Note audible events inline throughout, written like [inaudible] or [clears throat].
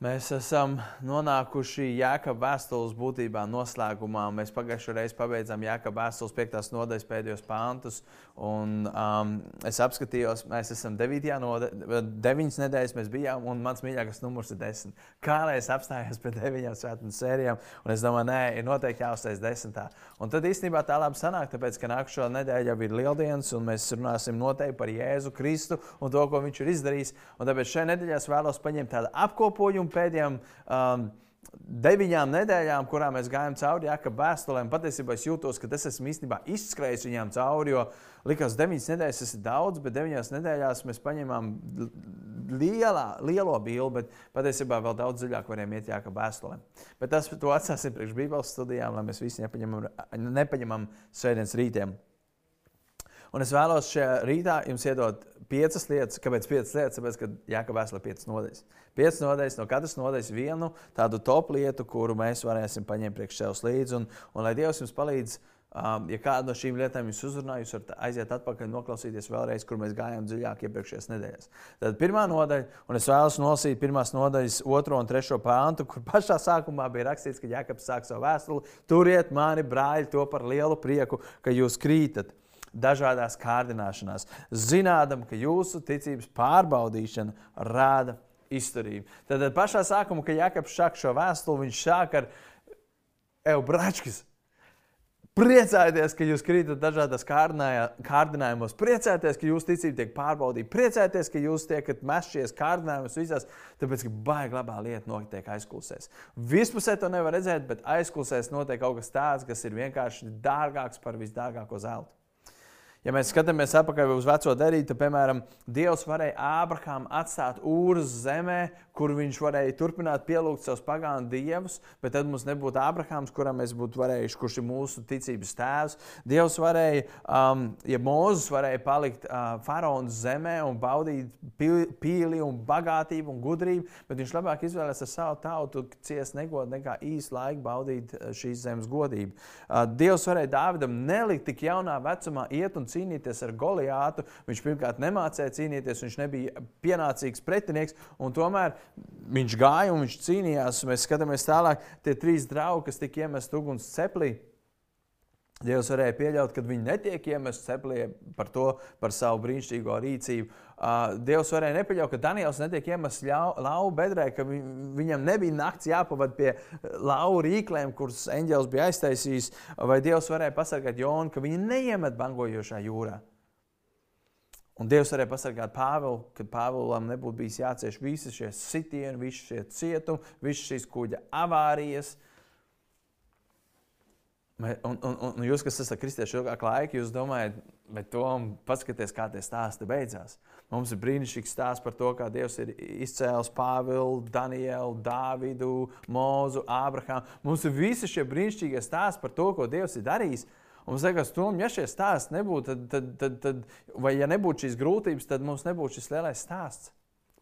Mēs esam nonākuši Jēkabā vēstules būtībā noslēgumā. Mēs pagājušajā reizē pabeidzām Jēkabā vēstules 5. nodaļas pēdējos pāntus. Un, um, es apskatījos, mēs esam 9. nodaļā, 9 nedēļas mēs bijām, un mans mīļākais numurs ir 10. Kā lai es apstājos pie 9 svētdienas sērijām, un es domāju, nē, ir noteikti jāuztais 10. Un tad īstenībā tā labi sanāk, tāpēc, ka nākamā nedēļa jau ir lieldienas, un mēs runāsim noteikti par Jēzu Kristu un to, ko viņš ir izdarījis. Un tāpēc šajā nedēļā es vēlos paņemt tādu apkopojumu pēdējām um, deviņām nedēļām, kurām mēs gājām cauri Jākapa vēstulēm, patiesībā es jūtos, ka tas esmu īstenībā izskrējis viņām cauri. Jo likās, ka deviņas nedēļas tas ir daudz, bet deviņās nedēļās mēs paņēmām lielā, lielo bildi, bet patiesībā vēl daudz dziļāk varējām iet Jākapa vēstulēm. Bet tas to atstāsim priekš Bībeles studijām, lai mēs visi nepaņemam, nepaņemam svētdienas rītiem. Un es vēlos šajā rītā jums iedot piecas lietas. Kāpēc piecas lietas? Tāpēc, ka Jāka vēstule ir piecas nodaļas. Piecas nodaļas, no katras nodaļas vienu tādu top lietu, kuru mēs varēsim paņemt priekš sevis līdzi. Un, un lai Dievs jums palīdz, um, ja kāda no šīm lietām jūs uzrunā, jūs varat aiziet atpakaļ un noklausīties vēlreiz, kur mēs gājām dziļāk iepriekšējās nedēļas. Tad pirmā nodaļa, un es vēlos nolasīt pirmās nodaļas otro un trešo pāntu, kur pašā sākumā bija rakstīts, ka Jākaps sāk savu vēstuli. Turiet mani, brāļi, to par lielu prieku, ka jūs krītat dažādās kārdināšanās, zinādam, ka jūsu ticības pārbaudīšana rāda izturību. Tad pašā sākumā, kad Jānis sāk šo vēstuli, viņš sāk ar Eubračkas. Priecājieties, ka jūs krītat dažādās kārdinājumos, priecājieties, ka jūsu ticība tiek pārbaudīta, priecājieties, ka jūs tiekat mešties kārdinājumos visās, tāpēc, ka baigi labā lieta notiek aizklausēs. Vispusē to nevar redzēt, bet aizklausēs notiek kaut kas tāds, kas ir vienkārši dārgāks par visdārgāko zeltu. Ja mēs skatāmies atpakaļ uz veco derību, tad, piemēram, Dievs varēja Ābrahāmu atstāt Ūras zemē, kur viņš varēja turpināt pielūgt savus pagānu dievus, bet tad mums nebūtu Ābrahāms, kuram mēs būtu varējuši, kurš ir mūsu ticības tēvs. Dievs varēja, um, ja Mozus varēja palikt uh, faraona zemē un baudīt pīli un bagātību un gudrību, bet viņš labāk izvēlējās ar savu tautu ciest negodu nekā īsu laiku baudīt šīs zemes godību. Uh, Dievs varēja Dāvidam nelikt tik jaunā vecumā iet un cīnīties ar Goliātu. Viņš pirmkārt nemācīja cīnīties, viņš nebija pienācīgs pretinieks, un tomēr viņš gāja un viņš cīnījās. Mēs skatāmies tālāk, tie trīs draugi, kas tika iemesti uguns ceplī. Dievs varēja pieļaut, ka viņi netiek iemesti ceplī par to, par savu brīnišķīgo rīcību. Dievs varēja nepieļaut, ka Daniels netiek iemests lauva bedrē, ka viņam nebija nakts jāpavada pie lauva rīklēm, kuras eņģēlis bija aiztaisījis. Vai Dievs varēja pasargāt Jonu, ka viņi neiemet bangojošā jūrā. Un Dievs varēja pasargāt Pāvilu, kad Pāvilam nebūtu bijis jācieš visi šie sitieni, visi šie cietumi, visas šīs kuģa avārijas. Un, un, un jūs, kas esat kristieši ilgāk laika, jūs domājat, bet to paskatieties, kā tie stāsti beidzās. Mums ir brīnišķīgs stāsts par to, kā Dievs ir izcēlis Pāvilu, Danielu, Dāvidu, Mūzu, Ābrahāmu. Mums ir visi šie brīnišķīgie stāsti par to, ko Dievs ir darījis. Un mums liekas, Tom, ja šie stāsti nebūtu, tad, tad, tad, tad, vai ja nebūtu šīs grūtības, tad mums nebūtu šis lielais stāsts.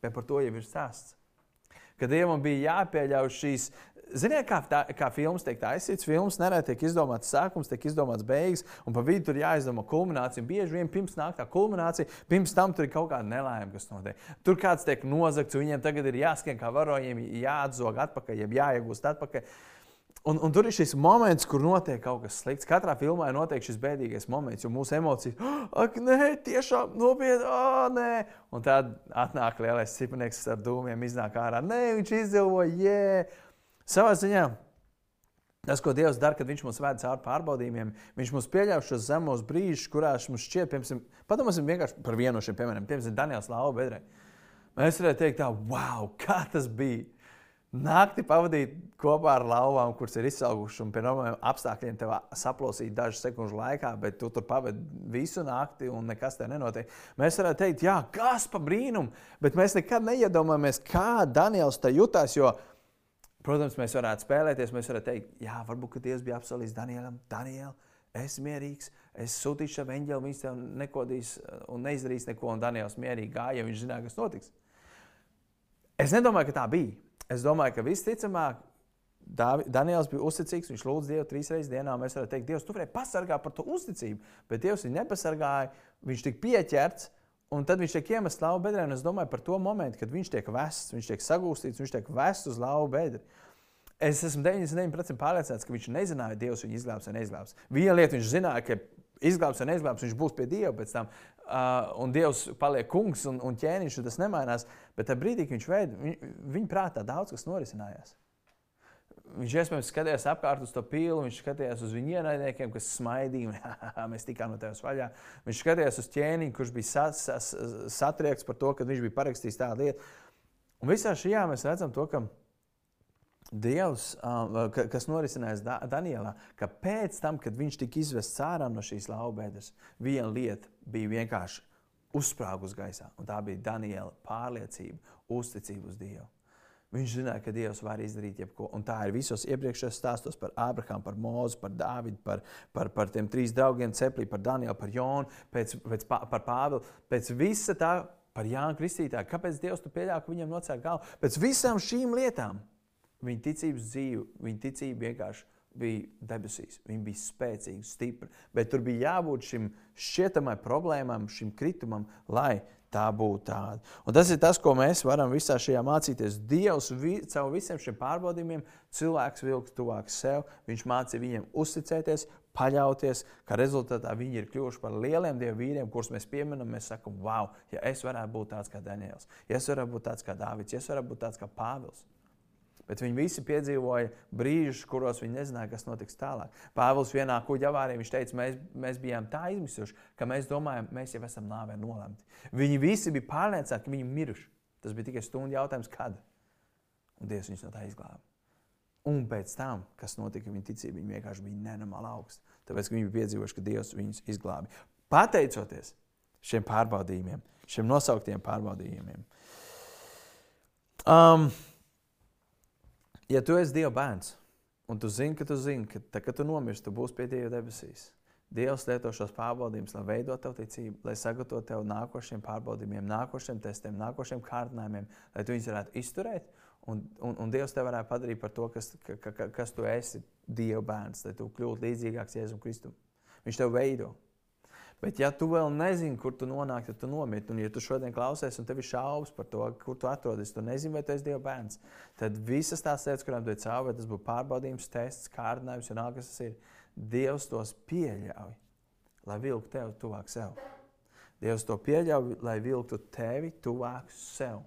Bet par to jau ir stāsts. Kad Dievam bija jāpieļauj šīs Ziniet, kā, tā, kā filmas tiek taisīts? Filmas nereti tiek izdomāts sākums, tiek izdomāts beigas, un pa vidu tur jāizdomā kulminācija. Bieži vien pirms nāk tā kulminācija, pirms tam tur ir kaut kāda nelaime, kas notiek. Tur kāds tiek nozagts, un viņiem tagad ir jāskrien kā varojiem, jāatzog atpakaļ, jāiegūst atpakaļ. Un, un tur ir šis moments, kur notiek kaut kas slikts. Katrā filmā ir noteikti šis bēdīgais moments, jo mūsu emocijas, ak, nē, tiešām nopietni, ah, nē. Un tad atnāk lielais cipinieks ar dūmiem, iznāk ārā. Nē, viņš izdzīvoja, jē. Yeah. Savā ziņā Tas, ko Dievs dara, kad Viņš mūs ved cauri pārbaudījumiem, Viņš mums pieļauj šos zemos brīžus, kurās mums šķiet, piemēram, padomāsim vienkārši par vienu no šiem piemēriem, piemēram, Daniels Lapa bedrē. Mēs varētu teikt, tā, wow, kā tas bija! Nakti pavadīt kopā ar lauvām, kuras ir izsalkušas, un pie normāliem apstākļiem tev saplosīt dažu sekundžu laikā, bet tu tur pavadi visu nakti un nekas te nenotiek. Mēs varētu teikt, jā, kas pa brīnumu, bet mēs nekad neiedomājamies, kā Daniels te jutās. Jo, protams, mēs varētu spēlēties, mēs varētu teikt, jā, varbūt Dievs bija apsolījis Danielam, Daniel, es mierīgs, es sūtīšu savu eņģeli, viņš tev nekodīs un neizdarīs neko, un Daniels mierīgi gāja, jo viņš zināja, kas notiks. Es nedomāju, ka tā bija. Es domāju, ka visticamāk, Daniels bija uzticīgs. Viņš lūdza Dievu trīs reizes dienā. Mēs varam teikt, Dievs, tu vari pasargāt par to uzticību, bet Dievs viņu nepasargāja. Viņš tika pieķerts Un tad viņš tiek iemests lauva bedrē, un es domāju par to momentu, kad viņš tiek vests, viņš tiek sagūstīts, viņš tiek vests uz lauva bedra. Es esmu 99% pārliecināts, ka viņš nezināja, Dievs viņu izglābs vai neizglābs. Viena lieta viņš zināja, ka izglābs vai neizglābs, viņš būs pie Dieva pēc tam, un Dievs paliek kungs un, un ķēniņš, un tas nemainās. Bet tajā brīdī, kad viņš veida, viņ, viņa prātā daudz kas norisinājās. Viņš iespējams skatījās apkārt uz to pīlu, viņš skatījās uz viņu ienaidniekiem, kas smaidīja. [laughs] Mēs tikām no tevis vaļā. Viņš skatījās uz ķēniņu, kurš bija sas, sas, satriekts par to, ka viņš bija parakstījis tādu lietu. Un visā šajā mēs redzam to, ka Dievs, kas norisinājās Danielā, ka pēc tam, kad viņš tika izvests ārā no šīs laubēdas, viena lieta bija vienkārši uzsprāgus gaisā, un tā bija Daniela pārliecība, uzticība uz Dievu. Viņš zināja, ka Dievs var izdarīt jebko. Un tā ir visos iepriekšējos stāstos par Ābrahāmu, par Mūzu, par Dāvidu, par, par, par tiem trīs draugiem, Ceplī, par Danielu, par Jonu, pēc, pēc, par Pāvilu. Pēc visa tā, par Jānu Kristītāju. Kāpēc Dievs tu pieļāvi, ka viņam nocēla galvu? Pēc visām šīm lietām viņa ticības dzīve, viņa ticība vienkārši bija debesīs. Viņa bija spēcīga, stipra. Bet tur bija jābūt šim šķietamai problēmām, šim kritumam, lai tā būtu tāda. Un tas ir tas, ko mēs varam visā šajā mācīties. Dievs vi, caur visiem šiem pārbaudījumiem cilvēks vilka tuvāk sev. Viņš mācīja viņiem uzticēties, paļauties, ka rezultātā viņi ir kļuvuši par lieliem dievu vīriem, kurus mēs pieminam. Mēs sakām, wow, ja es varētu būt tāds kā Daniels, ja es varētu būt tāds kā Dāvids, ja es varētu būt tāds kā Pāvils. Bet viņi visi piedzīvoja brīžus, kuros viņi nezināja, kas notiks tālāk. Pāvils vienā kuģa avārijā viņš teica, mēs, mēs bijām tā izmisuši, ka mēs domājam, mēs jau esam nāvē nolemti. Viņi visi bija pārliecināti, ka viņi ir miruši. Tas bija tikai stundu jautājums, kad. Un Dievs viņus no tā izglāba. Un pēc tam, kas notika, viņa ticība viņa vienkārši bija nenormāli augsta. Tāpēc viņi bija piedzīvojuši, ka Dievs viņus izglāba. Pateicoties šiem pārbaudījumiem, šiem nosauktiem pārbaudījumiem. Um, ja tu esi Dieva bērns, un tu zini, ka tu zini, ka tad, kad tu nomirsti, tu būsi pie Dieva debesīs. Dievs lieto šos pārbaudījumus, lai veidotu tavu ticību, lai sagatavotu tev nākošiem pārbaudījumiem, nākošiem testiem, nākošiem kārdinājumiem, lai tu viņus varētu izturēt. Un, un, un Dievs tev varētu padarīt par to, kas, ka, ka, kas tu esi, Dieva bērns, lai tu kļūtu līdzīgāks Jēzum Kristum. Viņš tev veido. Bet, ja tu vēl nezini, kur tu nonāksi, tad tu nomirsti. Un, ja tu šodien klausies, un tev ir šaubas par to, kur tu atrodies, tu nezini, vai tu esi Dieva bērns, tad visas tās lietas, kurām tu esi cauri, vai tas būtu pārbaudījums, tests, kārdinājums, un kas tas ir, Dievs tos pieļauj, lai vilktu tevi tuvāk sev. Dievs to pieļauj, lai vilktu tevi tuvāk sev.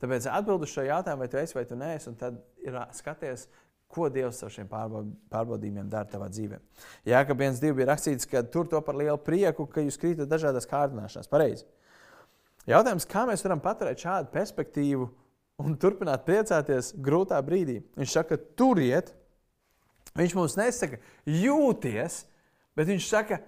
Tāpēc atbild uz šo jautājumu, vai tu esi vai tu neesi, un tad ir skaties, Ko Dievs ar šiem pārbaudījumiem dara tavā dzīvē? Jā, ka viens divi bija rakstīts, ka tur to par lielu prieku, ka jūs krītat dažādās kārdināšanās. Pareizi. Jautājums, kā mēs varam paturēt šādu perspektīvu un turpināt priecāties grūtā brīdī? Viņš saka, turiet. Viņš mums nesaka, jūties, bet viņš saka,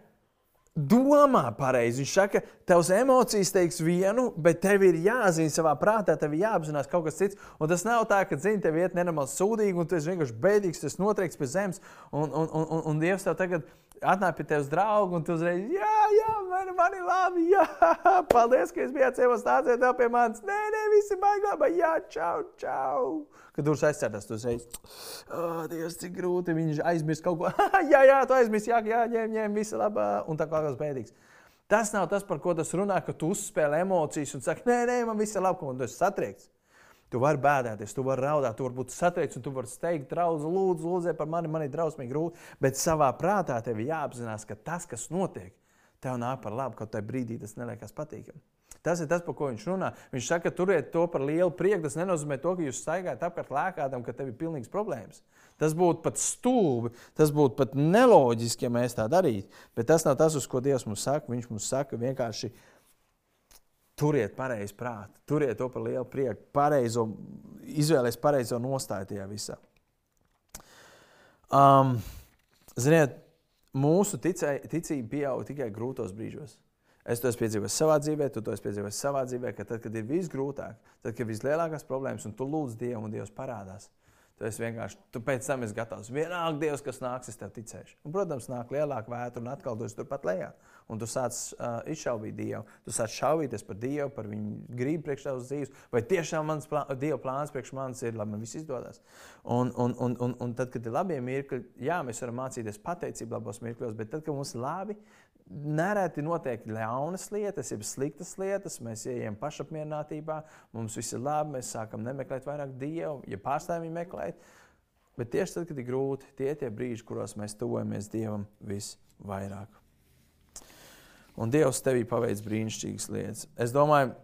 domā pareizi. Viņš saka, tavs emocijas teiks vienu, bet tev ir jāzina savā prātā, tev ir jāapzinās kaut kas cits. Un tas nav tā, ka, zini, tev iet nenormāli sūdīgi, un tu vienkārši bēdīgs, tas notriekts pie zemes, un, un, un, un Dievs tev tagad atnāk pie tevis draugu, un tu uzreiz, jā, jā, man, man ir labi, jā, [laughs] paldies, ka es biju atcēlies stācijā tev pie manis. Nē, nē, visi baigā, bet jā, čau, čau. Kad durvis aizsēdās, tu uzreiz, oh, Dievs, cik grūti, viņš aizmirst kaut ko. [laughs] jā, jā, tu aizmirsti, jā, jā, ņem, ņem, viss labi, un tā kā tas bēdīgs. Tas nav tas, par ko tas runā, ka tu uzspēlē emocijas un saki, nē, nē, man viss ir labi, un tu esi satriekts. Tu vari bēdāties, tu vari raudāt, tu vari būt satriekts, un tu vari steigt, draugs, lūdzu, lūdzu, par mani, man ir drausmīgi grūti. Bet savā prātā tev jāapzinās, ka tas, kas notiek, tev nāk par labu, kaut kādā brīdī tas neliekas patīkami. Tas ir tas, par ko viņš runā. Viņš saka, turiet to par lielu prieku. Tas nenozīmē to, ka jūs staigājat apkārt lēkātam, ka tev ir pilnīgs problēmas. Tas būtu pat stulbi, tas būtu pat neloģiski, ja mēs tā darītu. Bet tas nav tas, uz ko Dievs mums saka. Viņš mums saka vienkārši Turiet pareizi prātu, turiet to par lielu prieku, pareizo, izvēlēties pareizo nostāju tajā visā. Um, ziniet, mūsu ticē, ticība pieaug tikai grūtos brīžos. Es to esmu piedzīvojis savā dzīvē, tu to esi piedzīvojis savā dzīvē, ka tad, kad ir visgrūtāk, tad, kad ir vislielākās problēmas, un tu lūdz Dievu, un Dievs parādās, Esi vienkārši, tu pēc tam esi gatavs. Vienalga Dievs, kas nāks, es tev ticēšu. Un, protams, nāk lielāka vētra un atkal tu esi turpat lejā. Un tu sāc uh, izšaubīt Dievu. Tu sāc šaubīties par Dievu, par viņu gribu priekš tavas dzīves. Vai tiešām mans plā, Dieva plāns priekš manis ir, lai man viss izdodas. Un, un, un, un, un tad, kad ir labie mirkļi, jā, mēs varam mācīties pateicību labos mirkļos, bet tad, kad mums ir labi, nereti notiek ļaunas lietas, jeb sliktas lietas. Mēs ejam pašapmierinātībā, mums viss ir labi, mēs sākam nemeklēt vairāk dievu, ja pārstāvjam viņu meklēt. Bet tieši tad, kad ir grūti, tie ir tie brīži, kuros mēs tuvojamies dievam visvairāk. Un Dievs tevī paveic brīnišķīgas lietas. Es domāju,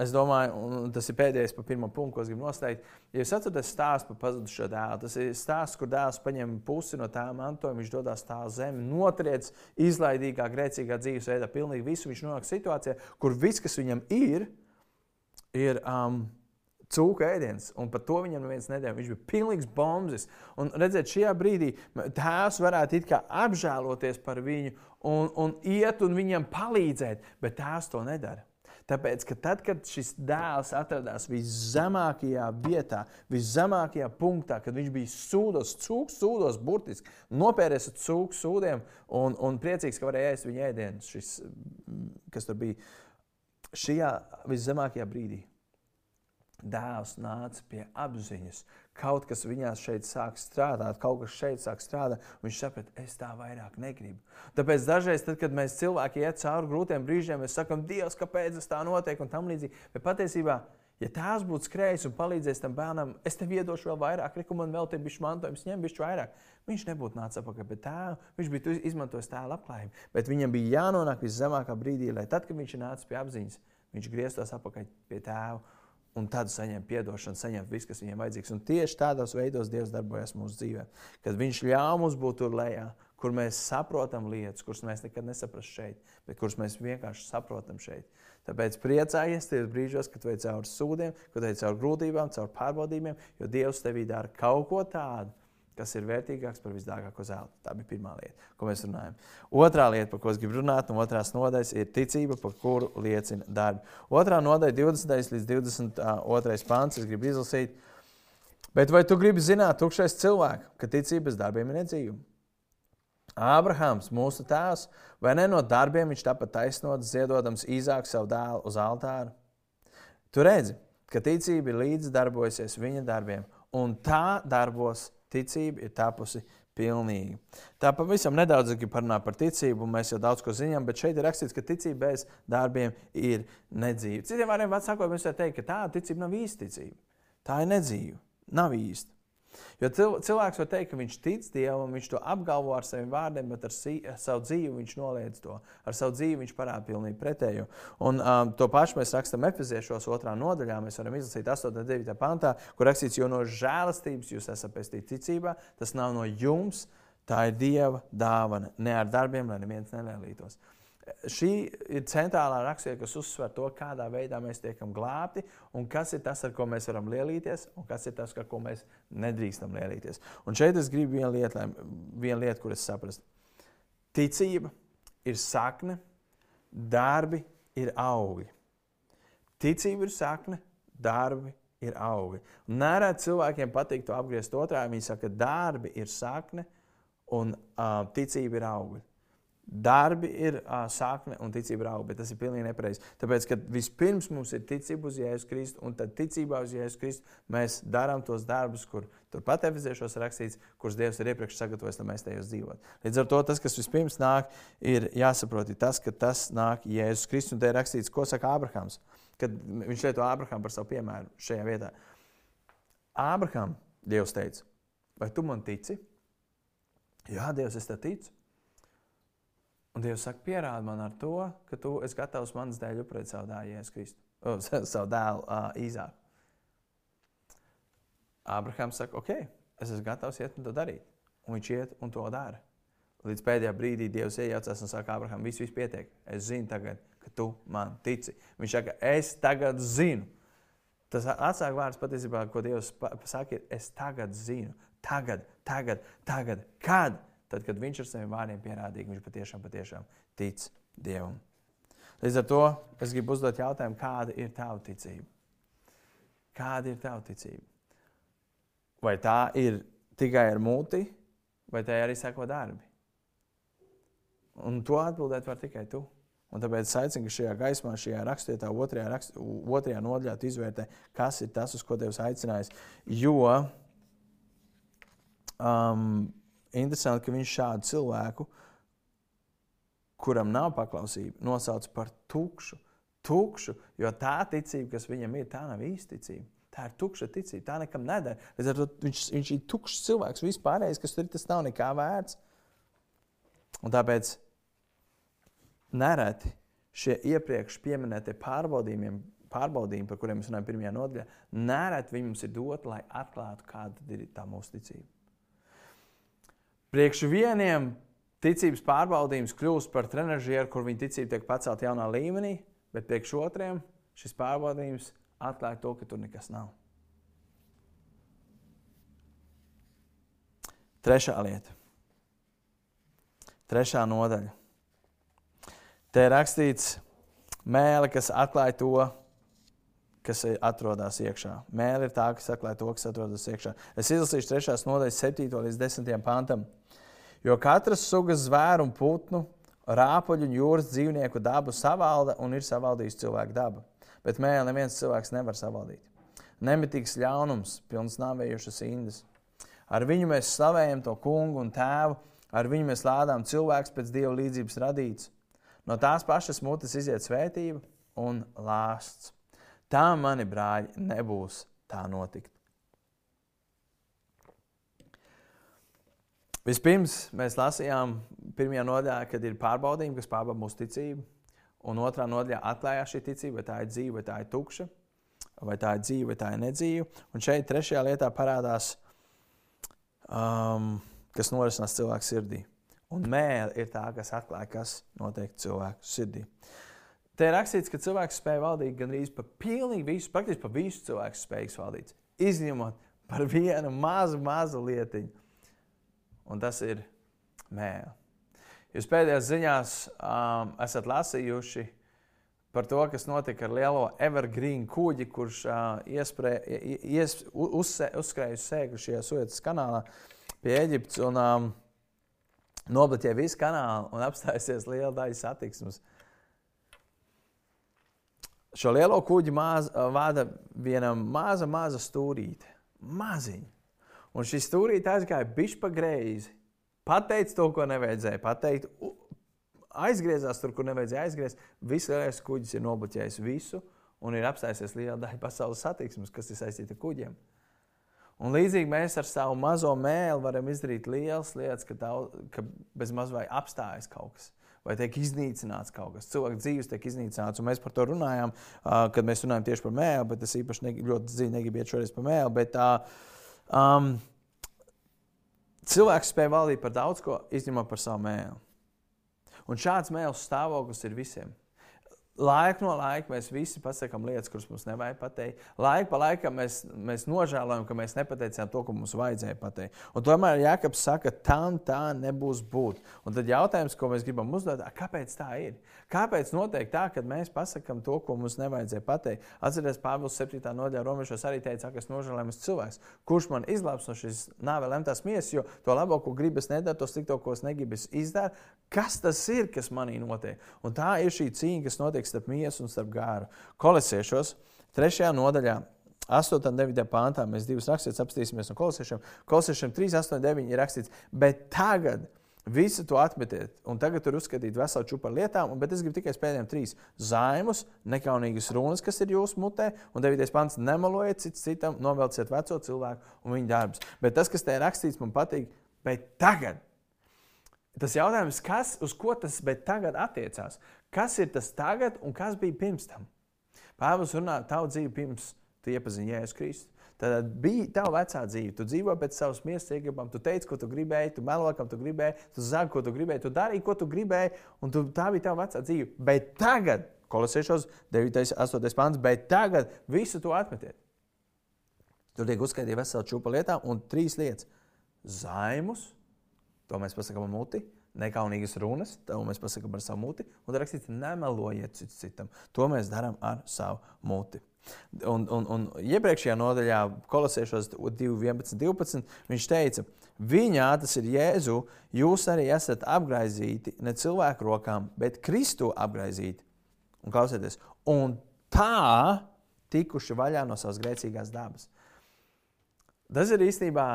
Es domāju, un tas ir pēdējais par pirmo punktu, ko es gribu noslēgt. Ja jūs atceraties stāstu par pazudušo dēlu, tas ir stāsts, kur dēls paņem pusi no tā mantojuma, viņš dodas tā zemi, notriec izlaidīgā, grēcīgā dzīvesveidā, pilnīgi visu. Viņš nonāk situācijā, kur viss, kas viņam ir, ir um, cūka ēdiens, un par to viņam neviens nedēļa. Viņš bija pilnīgs bombs. Un redzēt, šajā brīdī tēvs varētu apžēloties par viņu un, un iet un viņam palīdzēt, bet tēvs to nedara. Tāpēc, ka tad, kad šis dēls atradās viszemākajā vietā, viszemākajā punktā, kad viņš bija sūdos, cūks sūdos, burtiski nopēries ar cūku sūdiem un, un priecīgs, ka varēja ēst viņa ēdienu, šis, kas tur bija šajā viszemākajā brīdī. Dēls nāca pie apziņas, kaut kas viņā šeit sāk strādāt, kaut kas šeit sāk strādāt. Viņš saprata, es tā vairāk negribu. Tāpēc dažreiz, tad, kad mēs cilvēki iet cauri grūtiem brīžiem, mēs sakām, Dievs, kāpēc tas tā notiek un tam līdzīgi. Bet patiesībā, ja tēvs būtu skrējis un palīdzējis tam bērnam, es tev iedošu vēl vairāk, reku man vēl te bišķi mantojums, ņem bišķi vairāk. Viņš nebūtu nācis atpakaļ pie tēva, viņš bija izmantojis tēva labklājību. Bet viņam bija jānonāk viszemākā brīdī, lai tad, kad viņš ir nācis pie apziņas, viņš grieztos atpakaļ pie tēva un tad saņemt atdošanu, saņemt visu, kas viņiem vajadzīgs. Un tieši tādos veidos Dievs darbojas mūsu dzīvē. Kad Viņš ļāva mums būt tur lejā, kur mēs saprotam lietas, kuras mēs nekad nesaprastu šeit, bet kuras mēs vienkārši saprotam šeit. Tāpēc priecājies tajos brīžos, kad ej cauri sūdiem, kad ej cauri grūtībām, cauri pārbaudījumiem, jo Dievs tevī dara kaut ko tādu, kas ir vērtīgāks par visdārgāko zeltu. Tā bija pirmā lieta, ko mēs runājam. Otrā lieta, par ko es gribu runāt, un otrās nodaļas ir ticība, par kuru liecina darbi. Otrā nodaļa, 20. līdz 22. pāns, es gribu izlasīt. Bet vai tu gribi zināt, tukšais cilvēks, ka ticība bez darbiem ir nedzīva? Ābrahāms, mūsu tēvs, vai ne no darbiem viņš tāpat taisnots, ziedodams īzāk savu dēlu uz altāra? Tu redzi, ka ticība līdzdarbojusies viņa darbiem, un tā darbos ticība ir tapusi pilnīga. Tā pavisam nedaudz parunā par ticību, un mēs jau daudz ko zinām, bet šeit ir rakstīts, ka ticība bez darbiem ir nedzīva. Citiem vārdiem sakot, mēs varam teikt, ka tā ticība nav īsta ticība. Tā ir nedzīva, nav īsta. Jo cilvēks var teikt, ka viņš tic Dievam, viņš to apgalvo ar saviem vārdiem, bet ar, si, ar savu dzīvi viņš noliedz to. Ar savu dzīvi viņš parāda pilnīgi pretējo. Un um, to pašu mēs rakstām Efeziešos otrā nodaļā. Mēs varam izlasīt 8. un 9. pantā, kur rakstīts, jo no žēlastības jūs esat pestīti ticībā, tas nav no jums, tā ir Dieva dāvana, ne ar darbiem, lai neviens nelēlītos. Šī ir centrālā rakstura, kas uzsver to, kādā veidā mēs tiekam glābti, un kas ir tas, ar ko mēs varam lielīties, un kas ir tas, ar ko mēs nedrīkstam lielīties. Un šeit es gribu vienu lietu, vienu lietu kur es saprastu. Ticība ir sakne, darbi ir augi. Ticība ir sakne, darbi ir augi. Nereti cilvēkiem patīk to apgriezt otrādi. Viņi saka, ka darbi ir sakne un uh, ticība ir augi. Darbi ir uh, sakne un ticība ir auga, bet tas ir pilnīgi nepareizi. Tāpēc, ka vispirms mums ir ticība uz Jēzus Kristu, un tad ticībā uz Jēzus Kristu mēs darām tos darbus, kur turpat efeziešos rakstīts, kurus Dievs ir iepriekš sagatavojis, lai mēs tajos dzīvotu. Līdz ar to tas, kas vispirms nāk, ir jāsaprot, ir tas, ka tas nāk Jēzus Kristus, un te ir rakstīts, ko saka Ābrahams, kad viņš lieto Ābraham par savu piemēru šajā vietā. Ābraham, Dievs teica, vai tu man tici? Jā, Dievs, es tev ticu. Un Dievs saka, pierādi man ar to, ka tu esi gatavs manas dēļ upurēt savu dēlu, Jēzus Kristus, oh, [laughs] savu dēlu uh, Īzāku. Abrahams saka, ok, es esmu gatavs iet un to darīt. Un viņš iet un to dara. Līdz pēdējā brīdī Dievs iejaucas un saka, Abraham, viss, viss pietiek. Es zinu tagad, ka tu man tici. Viņš saka, es tagad zinu. Tas atsāk vārds patiesībā, ko Dievs saka, ir es tagad zinu. Tagad, tagad, tagad. Kad? Tad, kad viņš ar saviem vārdiem pierādīja, ka viņš patiešām, patiešām tic Dievam. Līdz ar to es gribu uzdot jautājumu, kāda ir tava ticība? Kāda ir tava ticība? Vai tā ir tikai ar muti, vai tai arī seko darbi? Un to atbildēt var tikai tu. Un tāpēc es aicinu, ka šajā gaismā, šajā rakstvietā, otrajā, rakst, otrajā nodaļā izvērtē, kas ir tas, uz ko Dievs aicinājis. Jo um, interesanti, ka viņš šādu cilvēku, kuram nav paklausība, nosauc par tukšu. Tukšu, jo tā ticība, kas viņam ir, tā nav īsta ticība. Tā ir tukša ticība, tā nekam to viņš, viņš ir tukšs cilvēks. Vispārējais, kas tur ir, tas nav nekā vērts. Un tāpēc nereti šie iepriekš minētie pārbaudījumi, pārbaudījumi, par kuriem mēs runājam pirmajā nodaļā, nereti viņi mums ir doti, lai atklātu, kāda ir tā mūsu ticība. Priekš vieniem ticības pārbaudījums kļūst par trenižieru, kur viņa ticība tiek pacelta jaunā līmenī, bet priekš otriem šis pārbaudījums atklāja to, ka tur nekas nav. Trešā lieta. Trešā nodaļa. Te ir rakstīts mēlē, kas atklāja to, kas atrodas iekšā. Mēlē ir tā, kas atklāja to, kas atrodas iekšā. Es izlasīšu 3. nodaļas 7. līdz 10. pantam. Jo katras sugas zvēru un putnu, rāpuļu un jūras dzīvnieku dabu savalda un ir savaldījusi cilvēku daba bet mēlē neviens cilvēks nevar savaldīt. Nemitīgs ļaunums, pilns nāvējušas indas. Ar viņu mēs slavējam to kungu un tēvu, ar viņu mēs lādām cilvēks pēc dieva līdzības radīts. No tās pašas mutes iziet svētība un lāsts. Tā mani brāļi nebūs tā notikt. Vispirms mēs lasījām pirmajā nodaļā, kad ir pārbaudījumi, kas pārbauda mūsu ticību. Un otrā nodaļā atklājās šī ticība, vai tā ir dzīva, vai tā ir tukša, vai tā ir dzīva, vai tā ir nedzīva. Un šeit trešajā lietā parādās, um, kas norisinās cilvēka sirdī. Un mēlē ir tā, kas atklāja, kas notiek cilvēku sirdī. Te ir rakstīts, ka cilvēks spēja valdīt gandrīz par pilnīgi visu, praktiski par visu cilvēku spējas valdīt. Izņemot par vienu mazu, mazu lietiņu. Un tas ir mēlē. Jūs pēdējās ziņās um, esat lasījuši par to, kas notika ar lielo evergreen kuģi, kurš uh, iesprē, ies, uzsē, uzskrēja uz sēklu šajā Suecas kanālā pie Eģiptes un um, nobloķēja visu kanālu un apstājusies liela daļa satiksmes. Šo lielo kuģi maz, vada viena maza, maza stūrīte. Maziņa. Un šī stūrīte aizgāja bišķi pa greizi pateica to, ko nevajadzēja pateikt, aizgriezās tur, kur nevajadzēja aizgriezt. Viss kuģis ir nobloķējis visu un ir apstājusies liela daļa pasaules satiksmes, kas ir saistīta ar kuģiem. Un līdzīgi mēs ar savu mazo mēlu varam izdarīt lielas lietas, ka, tā, ka bez maz vai apstājas kaut kas. Vai tiek iznīcināts kaut kas. Cilvēka dzīves tiek iznīcināts. Un mēs par to runājām, kad mēs runājam tieši par mēlu, bet es īpaši ne, ļoti dziļi negribu iet šoreiz par mēlu. Bet, um, Cilvēks spēj valdīt par daudz ko, izņemot par savu mēlu. Un šāds mēls stāvoklis ir visiem. Laiku no laika mēs visi pasakām lietas, kuras mums nevajag pateikt. Laiku pa laikam mēs, mēs nožēlojam, ka mēs nepateicām to, ko mums vajadzēja pateikt. Un tomēr Jānis saka, tam tā nebūs būt. Un tad jautājums, ko mēs gribam uzdot, kāpēc tā ir? Kāpēc notiek tā, ka mēs pasakām to, ko mums nevajadzēja pateikt? Atcerieties, Pāvils 7. nodaļā romiešos arī teica, ka es nožēlojams cilvēks, kurš man izglābs no šīs nāve lemtās miesas, jo to labo, ko gribas nedara, to slikto, ko es negribu izdarīt. Kas tas ir, kas manī notiek? Un tā ir šī cīņa, kas notiek starp miesu un starp gāru. Kolesiešos, 3. nodaļā. 8. un 9. pāntā mēs divus rakstus apstīsimies no kolosiešiem. Kolosiešiem 3, 8, 9 ir rakstīts, bet tagad, Visu to atmetiet, un tagad tur uzskatīt veselu čūpu ar lietām, un, bet es gribu tikai pēdējiem trīs zaimus, nekaunīgas runas, kas ir jūsu mutē, un devītais pants - nemalojiet cits citam, novelciet veco cilvēku un viņa darbus. Bet tas, kas te ir rakstīts, man patīk, bet tagad. Tas jautājums, kas, uz ko tas tagad attiecās? Kas ir tas tagad un kas bija pirms tam? Pāvils runā, tavu dzīvi pirms tu iepazini Jēzus Kristus. Tad bija tava vecā dzīve. Tu dzīvo pēc savas miesas iegribām, tu teici, ko tu gribēji, tu meloji, kam tu gribēji, tu zagi, ko tu gribēji, tu darīji, ko tu gribēji, un tu, tā bija tava vecā dzīve. Bet tagad, kolosiešos 9, 8 pāns, bet tagad visu to atmetiet. Tur tiek uzskaitīta vesela čūpa lietām un trīs lietas. Zaimus, to mēs pasakām muti, nekaunīgas runas, to mēs pasakām ar savu muti, un rakstīts, nemelojiet citam. citam. To mēs darām ar savu muti. Un, un, un iepriekšējā nodaļā, kolosiešos 2, 11, 12, viņš teica, Viņā, tas ir Jēzu, jūs arī esat apgaizīti ne cilvēku rokām, bet Kristu apgaizīti. Un klausieties, un tā tikuši vaļā no savas grēcīgās dabas. Tas ir īstenībā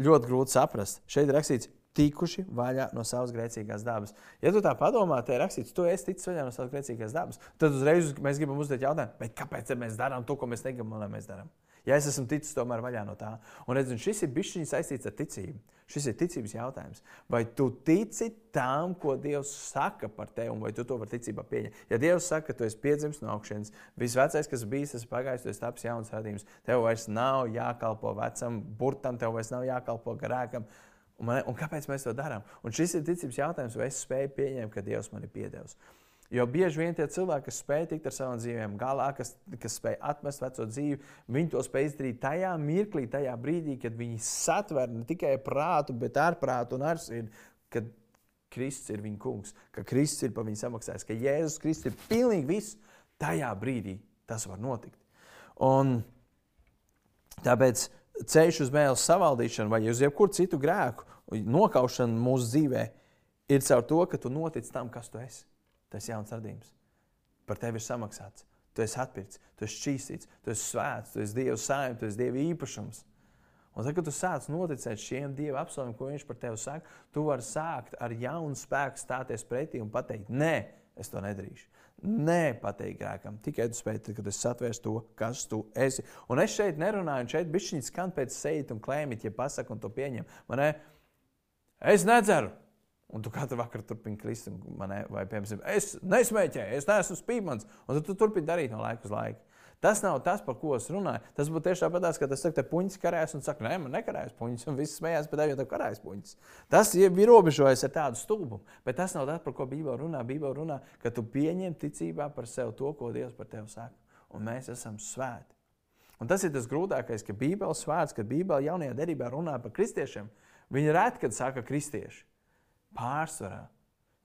ļoti grūti saprast. Šeit ir rakstīts, tikuši vaļā no savas grēcīgās dabas. Ja tu tā padomā, te ir rakstīts, tu esi ticis vaļā no savas grēcīgās dabas, tad uzreiz mēs gribam uzdot jautājumu, kāpēc mēs darām to, ko mēs negribam, lai mēs darām. Ja es esmu ticis tomēr vaļā no tā, un redzu, šis ir bijis saistīts ar ticību. Šis ir ticības jautājums. Vai tu tici tam, ko Dievs saka par tevi, un vai tu to vari ticībā pieņemt? Ja Dievs saka, ka tu esi piedzimis no augšas, visvecais, kas bijis, tas pagājis, tu esi tapis jauns radījums, tev vairs nav jākalpo vecam burtam, tev vairs nav jākalpo garākam. Un, man, un kāpēc mēs to darām? Un šis ir ticības jautājums, vai es spēju pieņemt, ka Dievs man ir piedevis. Jo bieži vien tie cilvēki, kas spēj tikt ar savām dzīvēm galā, kas, kas spēj atmest veco dzīvi, viņi to spēj izdarīt tajā mirklī, tajā brīdī, kad viņi satver ne tikai prātu, bet ar prātu un ar sirdi, kad Kristus ir viņa kungs, ka Kristus ir par viņu samaksājis, ka Jēzus Kristus ir pilnīgi viss. Tajā brīdī tas var notikt. Un tāpēc ceļš uz mēles savaldīšanu vai uz jebkuru citu grēku, nokaušanu mūsu dzīvē, ir caur to, ka tu notic tam, kas tu esi. Tas ir jauns radījums. Par tevi ir samaksāts. Tu esi atpirkts, tu esi šķīstīts, tu esi svēts, tu esi Dieva saimnieks, tu esi Dieva īpašums. Un tad, kad tu sāc noticēt šiem Dieva apsolījumiem, ko Viņš par tevi saka, tu vari sākt ar jaunu spēku stāties pretī un pateikt, nē, es to nedarīšu. Grēkam. Tikai tu spēj, kad es satvērstu to, kas tu esi. Un es šeit nerunāju, un šeit bišķiņas skan pēc sejas un klēmīt, ja pasaka un to pieņem. Man es nedzeru. Un tu katru vakaru turpini krist, vai, piemēram, es nesmēķēju, es neesmu spīdmans, un tu turpini darīt no laika uz laiku. Tas nav tas, par ko es runāju. Tas būtu tieši tāpat, ka tas saka, ka puņķis karājas un saka, nē, man nekarājas puņķis, un viss smējās, bet tev karājas puņķis. Tas ir ierobežojies ar tādu stulbumu, bet tas nav tas, par ko Bībele runā. Bībele runā, ka tu pieņem ticībā par sevi to, ko Dievs par tevi saka, un mēs esam svēti. Un tas ir tas grūtākais, ka Bībele svēts, ka Bībele jaunajā derībā runā par kristiešiem. Viņi reti, kad saka kristieši pārsvarā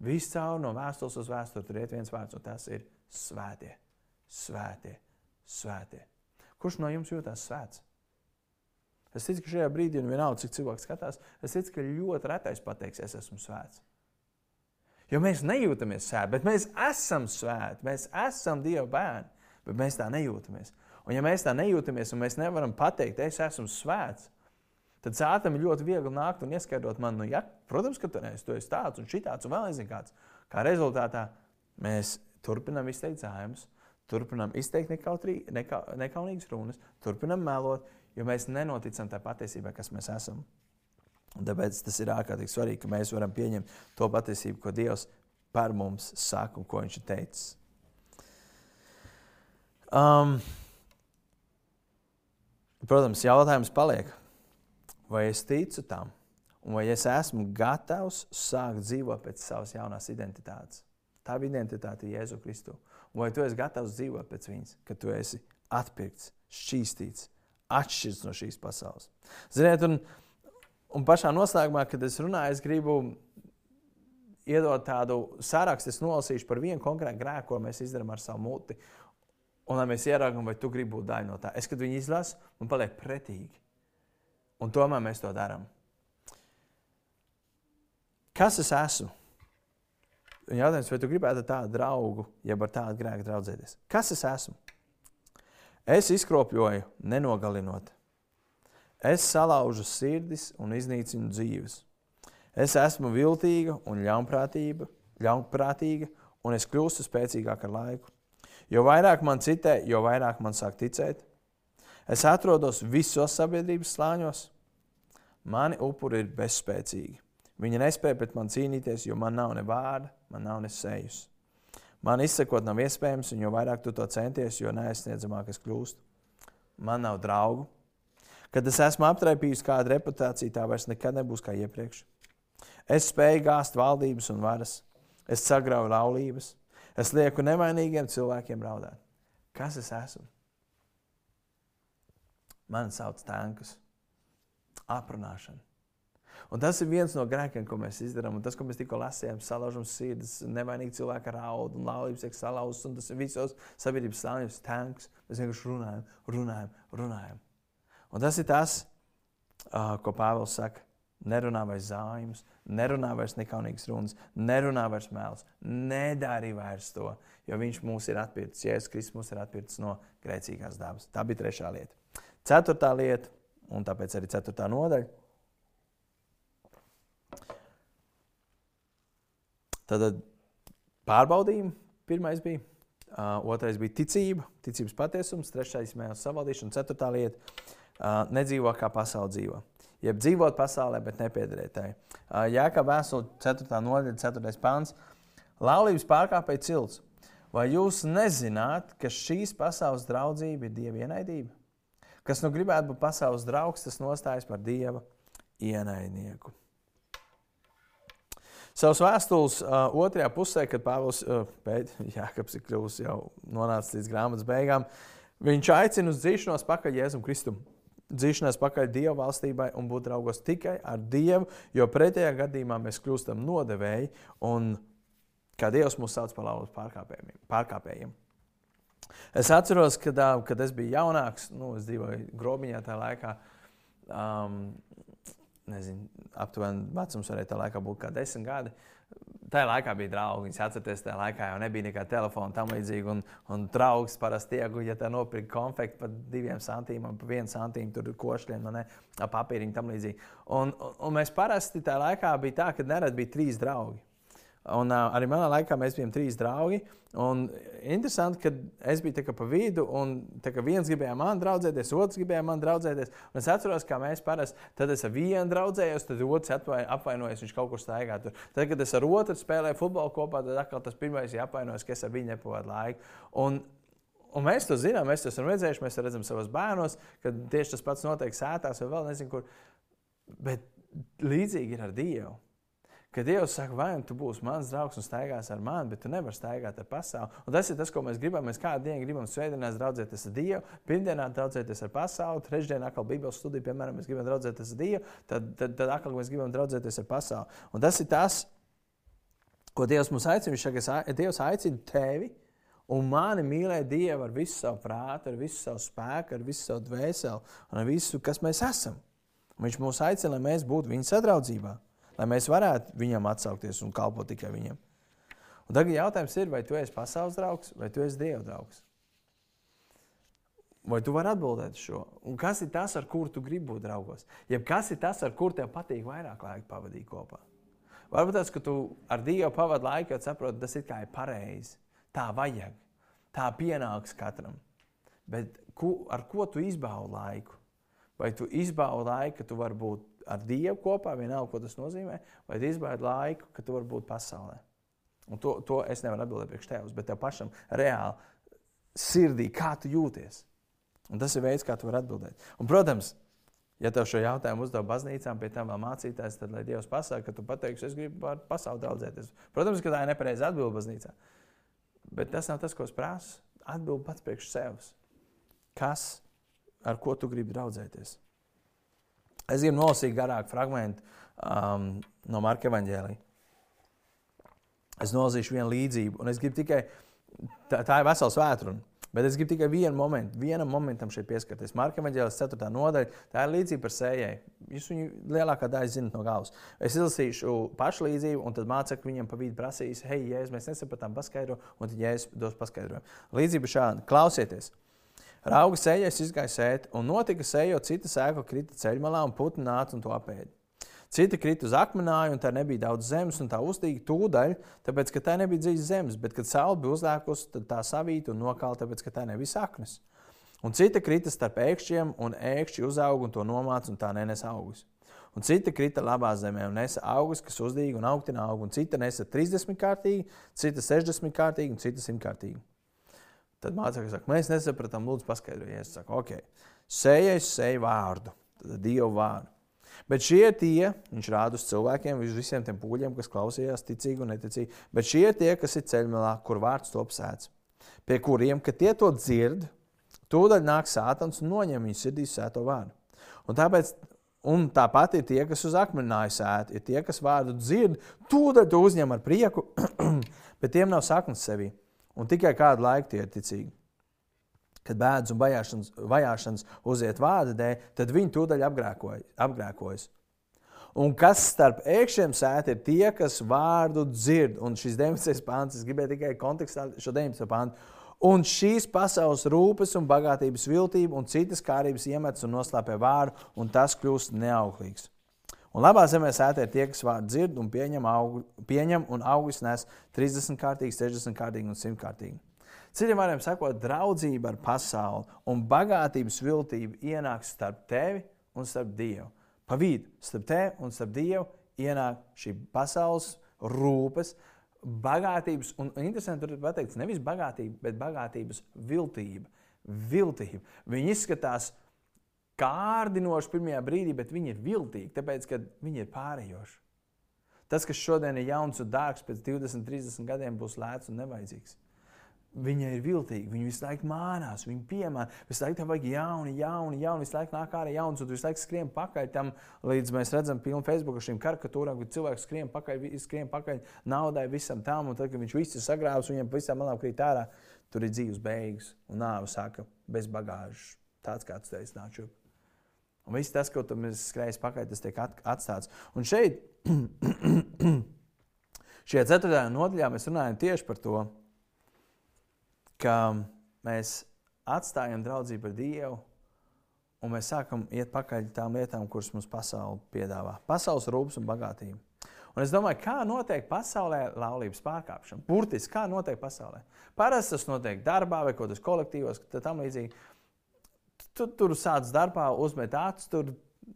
viscaur no vēstules uz vēsturi tur iet viens vārds, un tas ir svētie. Svētie, svētie. Kurš no jums jūtas svēts? Es ticu, ka šajā brīdī, un vienalga, cik cilvēks skatās, es ticu, ka ļoti retais pateiks, es esmu svēts. Jo mēs nejūtamies svēti, bet mēs esam svēti. Mēs esam Dieva bērni, bet mēs tā nejūtamies. Un, ja mēs tā nejūtamies, un mēs nevaram pateikt, es esmu svēts, Tad sētam ir ļoti viegli nākt un ieskaidrot man, nu, ja, protams, ka tu neesi, tu esi tāds un šitāds un vēl nezinu kāds. Kā rezultātā mēs turpinām izteikt zājumus, turpinām izteikt nekautrī, nekau, nekaunīgas runas, turpinām melot, jo mēs nenoticam tā patiesībai, kas mēs esam. Un tāpēc tas ir ārkārtīgi svarīgi, ka mēs varam pieņemt to patiesību, ko Dievs par mums saka un ko Viņš ir teicis. Um, protams, jautājums paliek vai es ticu tam, un vai es esmu gatavs sākt dzīvot pēc savas jaunās identitātes. Tā ir identitāte Jēzu Kristu. Vai tu esi gatavs dzīvot pēc viņas, ka tu esi atpirkts, šķīstīts, atšķirts no šīs pasaules. Ziniet, un, un pašā noslēgumā, kad es runāju, es gribu iedot tādu sarakstu, es nolasīšu par vienu konkrētu grēku, ko mēs izdarām ar savu muti. Un lai mēs ieraugām, vai tu gribi būt daļa no tā. Es, kad viņi izlasa, man paliek pretīgi. Un tomēr mēs to darām. Kas es esmu? Un jautājums, vai tu gribētu tādu draugu, jeb ar tādu grēku draudzēties? Kas es esmu? Es izkropļoju, nenogalinot. Es salaužu sirdis un iznīcinu dzīves. Es esmu viltīga un ļaunprātīga, ļaunprātīga un es kļūstu spēcīgāk ar laiku. Jo vairāk man citē, jo vairāk man sāk ticēt, Es atrodos visos sabiedrības slāņos. Mani upuri ir bezspēcīgi. Viņi nespēja pret mani cīnīties, jo man nav ne vārda, man nav ne sejas. Man izsekot nav iespējams, un jo vairāk tu to centies, jo neaizsniedzamāk es kļūstu. Man nav draugu. Kad es esmu aptraipījis kādu reputāciju, tā vairs nekad nebūs kā iepriekš. Es spēju gāzt valdības un varas, es sagrauju laulības, es lieku nevainīgiem cilvēkiem raudāt. Kas es esmu? Mani sauc tankus. Aprunāšana. Un tas ir viens no grēkiem, ko mēs darām. Tas, ko mēs tikko lasījām, salaužam sirdis, nevainīgi cilvēki raud un laulības tiek salauztas. Un tas ir visos sabiedrības stāvjos tanks. Mēs vienkārši runājam, runājam, runājam. Un tas ir tas, ko Pāvils saka. Nerunā vairs zāģis, nerunā vairs nekaunīgas runas, nerunā vairs mēls, nedari vairs to, jo viņš mūs ir atpircis. Jēzus Kristus mūs ir atpircis no grēcīgās dabas. Tā bija trešā lieta. Ceturtā lieta, un tāpēc arī ceturtā nodaļa. Tad pārbaudījumi pirmais bija. Uh, otrais bija ticība, ticības patiesums, trešais mēnesis savaldīšana, ceturtā lieta uh, - nedzīvo kā pasaule dzīvo. Jeb dzīvot pasaulē, bet nepiederēt tai. Uh, Jā, kā vēstule 4. nodaļa, 4. pāns - laulības pārkāpēji cilts. Vai jūs nezināt, ka šīs pasaules draudzība ir dieva ienaidība? Kas nu gribētu būt pasaules draugs, tas nostājas par dieva ienaidnieku. Savas vēstules uh, otrajā pusē, kad Pāvils uh, [laughs] Jānis ir kļuvis jau nonācis līdz grāmatas beigām, viņš aicina uz dzīšanos pakaļ Jēzum Kristum. Dzīšanās pakaļ Dieva valstībai un būt draugos tikai ar Dievu, jo pretējā gadījumā mēs kļūstam nodevēji un kā Dievs mūs sauc par laulības pārkāpējiem. Es atceros, kad, kad es biju jaunāks, nu, es dzīvoju grobiņā tajā laikā. Um, nezinu, aptuveni vecums varēja tajā laikā būt kā desmit gadi. Tajā laikā bija draugi. Viņas atcerieties, tajā laikā jau nebija nekāda telefona tam līdzīga. Un, un draugs parasti iegūja, ja tā nopirka konfekti par diviem centīmiem, par vienu centīmu, tur košļiem, no nu ne, papīriņu tam līdzīgi. Un, un, un mēs parasti tajā laikā bija tā, ka nerad bija trīs draugi. Un, uh, arī manā laikā mēs bijām trīs draugi. Un interesanti, ka es biju pa vidu, un viens gribēja man draudzēties, otrs gribēja man draudzēties. Un es atceros, kā mēs parasti, tad es ar vienu draudzējos, tad otrs apvainojas, viņš kaut kur staigā. Tur. Tad, kad es ar otru spēlēju futbolu kopā, tad atkal tas pirmais ir apvainojis, ka es ar viņu nepavadu laiku. Un, Un mēs to zinām, mēs to esam redzējuši, mēs to redzam savos bērnos, kad tieši tas pats notiek sētās vai vēl nezinu, kur. Bet līdzīgi ir ar Dievu. Kad Dievs saka, vai nu tu būsi mans draugs un staigās ar mani, bet tu nevari staigāt ar pasauli. Un tas ir tas, ko mēs gribam. Mēs kādu dienu gribam svētdienās draudzēties ar Dievu, pirmdienā draudzēties ar pasauli, trešdienā atkal Bībeles studiju, piemēram, mēs gribam draudzēties ar Dievu, tad, tad, tad atkal mēs gribam draudzēties ar pasauli. Un tas ir tas, ko Dievs mums aicina. Viņš saka, Dievs aicina tevi un mani mīlēt Dievu ar visu savu prātu, ar visu savu spēku, ar visu savu dvēseli un ar visu, kas mēs esam. Un viņš mūs aicina, lai mēs būtu viņa sadraudzībā lai mēs varētu viņam atsaukties un kalpot tikai viņam. Un tagad jautājums ir, vai tu esi pasaules draugs vai tu esi Dieva draugs? Vai tu vari atbildēt šo? Un kas ir tas, ar kuru tu gribi būt draugos? Jeb kas ir tas, ar kuru tev patīk vairāk laika pavadīt kopā? Varbūt tas, ka tu ar Dievu pavadi laiku, jau saproti, tas ir kā ir pareizi. Tā vajag. Tā pienāks katram. Bet ku, ar ko tu izbaudi laiku? Vai tu izbaudi laiku, ka tu vari būt ar Dievu kopā, vienalga, ko tas nozīmē, vai izbaudi laiku, ka tu vari būt pasaulē. Un to, to es nevaru atbildēt priekš tevis, bet tev pašam reāli sirdī, kā tu jūties. Un tas ir veids, kā tu vari atbildēt. Un, protams, ja tev šo jautājumu uzdev baznīcām, pie tam vēl mācītājs, tad lai Dievs pasaka, ka tu pateiksi, es gribu ar pasauli draudzēties. Protams, ka tā ir nepareiza atbilde baznīcā. Bet tas nav tas, ko es prasu. Atbildi pats priekš sevis. Kas, ar ko tu gribi draudzēties? Es gribu nolasīt garāku fragment um, no Marka Evanģēlī. Es nolasīšu vienu līdzību, un es gribu tikai, tā, tā ir vesela svētkruna. Bet es gribu tikai vienu momentu, vienam momentam šeit pieskarties. Marka Evanģēlis 4. nodaļa, tā ir līdzība par sējai. Jūs viņu lielākā daļa zinat no galvas. Es izlasīšu pašu līdzību, un tad mācekļi viņam pa vidu prasīs, hei, jēzus, mēs nesapratām paskaidro, un tad jēzus dos paskaidrojumu. Līdzība šāda. Klausieties! Rauga sējais izgāja sēt, un notika sējot, cita sēkla krita ceļmalā, un putni nāca un to apēda. Cita krita uz akmenāju, un tā nebija daudz zemes, un tā uztīga tūdaļ, tāpēc, ka tā nebija dziļas zemes, bet, kad saule bija uzlēkusi, tad tā savīta un nokāla, tāpēc, ka tā nebija saknes. Un cita krita starp ēkšķiem, un ēkšķi uzauga un to nomāca, un tā nenes augus. Un cita krita labā zemē un nesa augus, kas uzdīga un augtina augu, un cita nesa 30 kārtīgi, cita 60 kārtīgi un cita 100 kārtīgi. Tad mācekļi saka, mēs nesapratām, lūdzu, paskaidrojiet. Es saku, ok, sēja vārdu, tad dievu vārdu. Bet šie tie, viņš rāda uz cilvēkiem, uz visiem tiem pūļiem, kas klausījās, ticīgi un neticīgi, bet šie tie, kas ir ceļmalā, kur vārds top sēts, pie kuriem, kad tie to dzird, tūdaļ nāk sātans un noņem viņu sirdīs sēto vārdu. Un tāpēc Un tāpat ir tie, kas uz akmeņa sēž, ir tie, kas vārdu dzird, tūdaļ to uzņem ar prieku, [clears throat] bet tiem nav saknes sevī un tikai kādu laiku tie ir ticīgi. Kad bēdas un vajāšanas, vajāšanas uziet vārda dēļ, tad viņi tūdaļ apgrēkojas. Un kas starp ēkšķiem sēž, ir tie, kas vārdu dzird. Un šis 19. pāns, es gribēju tikai kontekstā šo 19. pāntu. Un šīs pasaules rūpes un bagātības viltība un citas kārības iemetas un noslēpē vāru, un tas kļūst neauglīgs. Un labā zemē sētē ir tie, kas vārdu dzird un pieņem, augu, pieņem un augus nes 30 kārtīgi, 60 kārtīgi un 100 kārtīgi. Citiem vārdiem sakot, draudzība ar pasauli un bagātības viltība ienāks starp tevi un starp Dievu. Pa vidu starp tevi un starp Dievu ienāk šī pasaules rūpes, bagātības, un interesanti tur ir pateikts, nevis bagātība, bet bagātības viltība. viltība. Viņi izskatās kārdinoši pirmajā brīdī, bet viņi ir viltīgi, tāpēc, ka viņi ir pārējoši. Tas, kas šodien ir jauns un dārgs, pēc 20, 30 gadiem būs lēts un nevajadzīgs. Viņa ir viltīga, viņa visu laiku mānās, viņa piemāna. Visu laiku tam vajag jaunu, jaunu, jaunu, visu laiku nāk ārā jauns, un tu visu laiku skrien pakaļ tam, līdz mēs redzam pilnu Facebook ar šīm karikatūrām, kad cilvēks skrien pakaļ, skrien pakaļ naudai, visam tam, un tad, kad viņš viss ir sagrāvis, viņam pavisam malā krīt ārā, tur ir dzīves beigas, un nāve saka, bez bagāžas, tāds kāds te es nāču. Un viss tas, ko tu mēs skrējas pakaļ, tas tiek atstāts. Un šeit, [clears throat] šajā ceturtajā nodaļā mēs runājam tieši par to, ka mēs atstājam draudzību ar Dievu, un mēs sākam iet pakaļ tām lietām, kuras mums pasaule piedāvā. Pasaules rūpes un bagātība. Un es domāju, kā notiek pasaulē laulības pārkāpšana. Burtiski, kā notiek pasaulē. Parasti tas notiek darbā vai kaut kādos kolektīvos, tam līdzīgi. Tu tur sāc darbā, uzmet acis, tur,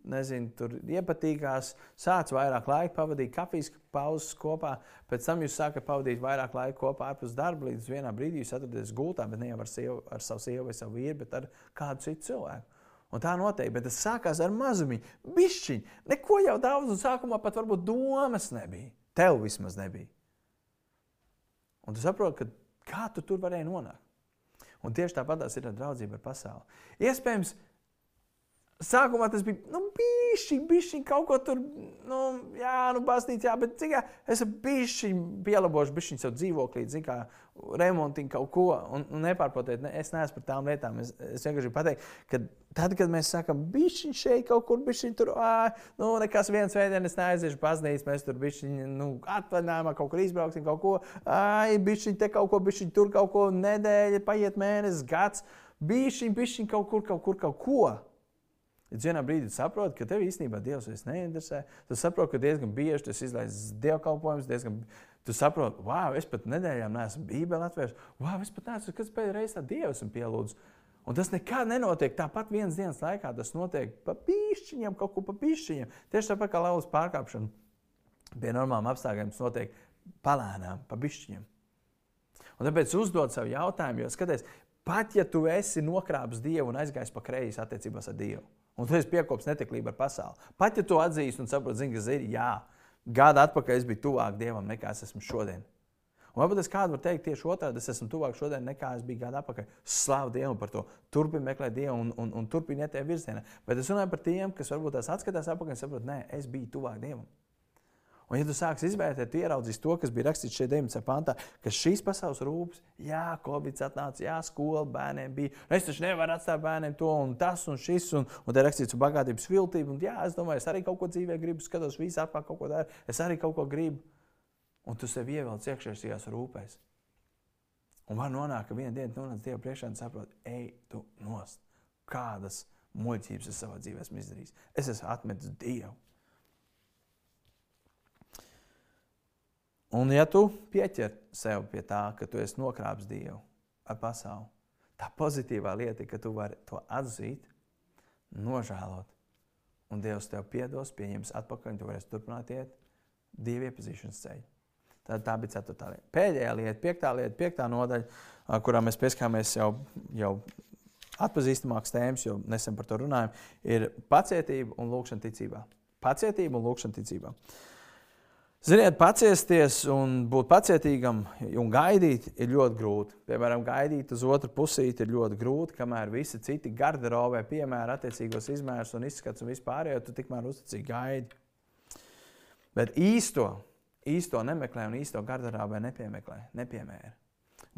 nezinu, tur iepatīkās, sāc vairāk laika pavadīt kafijas pauzes kopā. Pēc tam jūs sākat pavadīt vairāk laika kopā ārpus darba, līdz vienā brīdī jūs atrodaties gultā, bet ne jau ar, sievu, ar savu sievu vai savu vīru, bet ar kādu citu cilvēku. Un tā notiek, bet tas sākās ar mazumiņu, bišķiņu. Neko jau daudz, un sākumā pat varbūt domas nebija. Tev vismaz nebija. Un tu saproti, kā tu tur varēji nonākt. Un tieši tāpat ir ar draudzību ar pasauli. Iespējams, sākumā tas bija nu, bišķi, bišķi kaut ko tur, nu, jā, nu, baznīcā, bet cik es bišķi pielabošu, bišķi savu dzīvoklī, zin kā remontiņu kaut ko, un, un nepārprotiet, ne, es neesmu par tām lietām, es, es vienkārši gribu pateikt, ka tad, kad mēs sakam, bišķi šeit kaut kur, bišķi tur, ā, nu, nekas viens veidienis neaiziešu baznīcu, mēs tur bišķi, nu, atvaļinājumā kaut kur izbrauksim kaut ko, ai, bišķi te kaut ko, bišķi tur kaut ko, nedēļa, paiet mēnesis, gads, bišķi, bišķi kaut kur, kaut kur, kaut ko. Ja vienā brīdī saproti, ka tev īstenībā Dievs vairs neinteresē, tad saproti, ka diezgan bieži tas izlaiž dievkalpojumus, diezgan tu saproti, wow, es pat nedēļām neesmu Bībeli atvērs, wow, es pat neesmu, kas pēdējā reizē Dievu esmu pielūdzis. Un tas nekad nenotiek tāpat vienas dienas laikā. Tas notiek pa pīšķiņam, kaut ko pa pīšķiņam. Tieši tāpat kā lauvas pārkāpšana pie normāliem apstākļiem, tas notiek palēnām, pa pīšķiņam. Un tāpēc uzdod sev jautājumu, jo skaties, pat ja tu esi nokrāpis Dievu un aizgājis pa kreisi attiecībās ar Dievu, Un tu esi piekopis netiklību ar pasauli. Pat ja tu atzīsti un saproti, ka zini, jā, gada atpakaļ es biju tuvāk Dievam nekā es esmu šodien. Un varbūt es kādu varu teikt tieši otrādi, es esmu tuvāk šodien nekā es biju gadu atpakaļ. Slavu Dievam par to. Turpini meklēt Dievu un, un, un turpini iet tajā virzienā. Bet es runāju par tiem, kas varbūt tās atskatās atpakaļ un saprot, nē, es biju tuvāk Dievam. Un, ja tu sāksi izvērtēt, tu ieraudzīs to, kas bija rakstīts šeit 19. pantā, ka šīs pasaules rūpes, jā, Covid atnāca, jā, skola bērniem bija. Nu, es taču nevaru atstāt bērniem to un tas un šis, un, un te rakstīts bagātības viltību. Un, jā, es domāju, es arī kaut ko dzīvē gribu, skatos, visi apkārt kaut ko dara, es arī kaut ko gribu. Un tu sev ievelc iekšā šajās rūpēs. Un var nonākt, ka vienā dienā nonāc Dieva priekšā un saprot, ej, tu nost. Kādas muļķības es savā dzīvē esmu izdarījis? Es esmu atmetis Dievu. Un, ja tu pieķer sev pie tā, ka tu esi nokrāpis Dievu ar pasauli, tā pozitīvā lieta ka tu vari to atzīt, nožēlot, un Dievs tev piedos, pieņems atpakaļ, un tu varēsi turpināt iet Dieva iepazīšanas ceļu. Tā, tā bija ceturtā lieta. Pēdējā lieta, piektā lieta, piektā nodaļa, kurā mēs pieskāmies jau, jau atpazīstamākas tēmas, jo nesen par to runājam, ir pacietība un lūkšana ticībā. Pacietība un lūkšana ticībā. Uh, Ziniet, paciesties un būt pacietīgam un gaidīt ir ļoti grūti. Piemēram, gaidīt uz otru pusīti ir ļoti grūti, kamēr visi citi garderobē piemēra attiecīgos izmērus un izskats un vispār, jo tu tikmēr uzticīgi gaidi. Bet īsto, īsto nemeklē un īsto garderobē nepiemeklē, nepiemēra.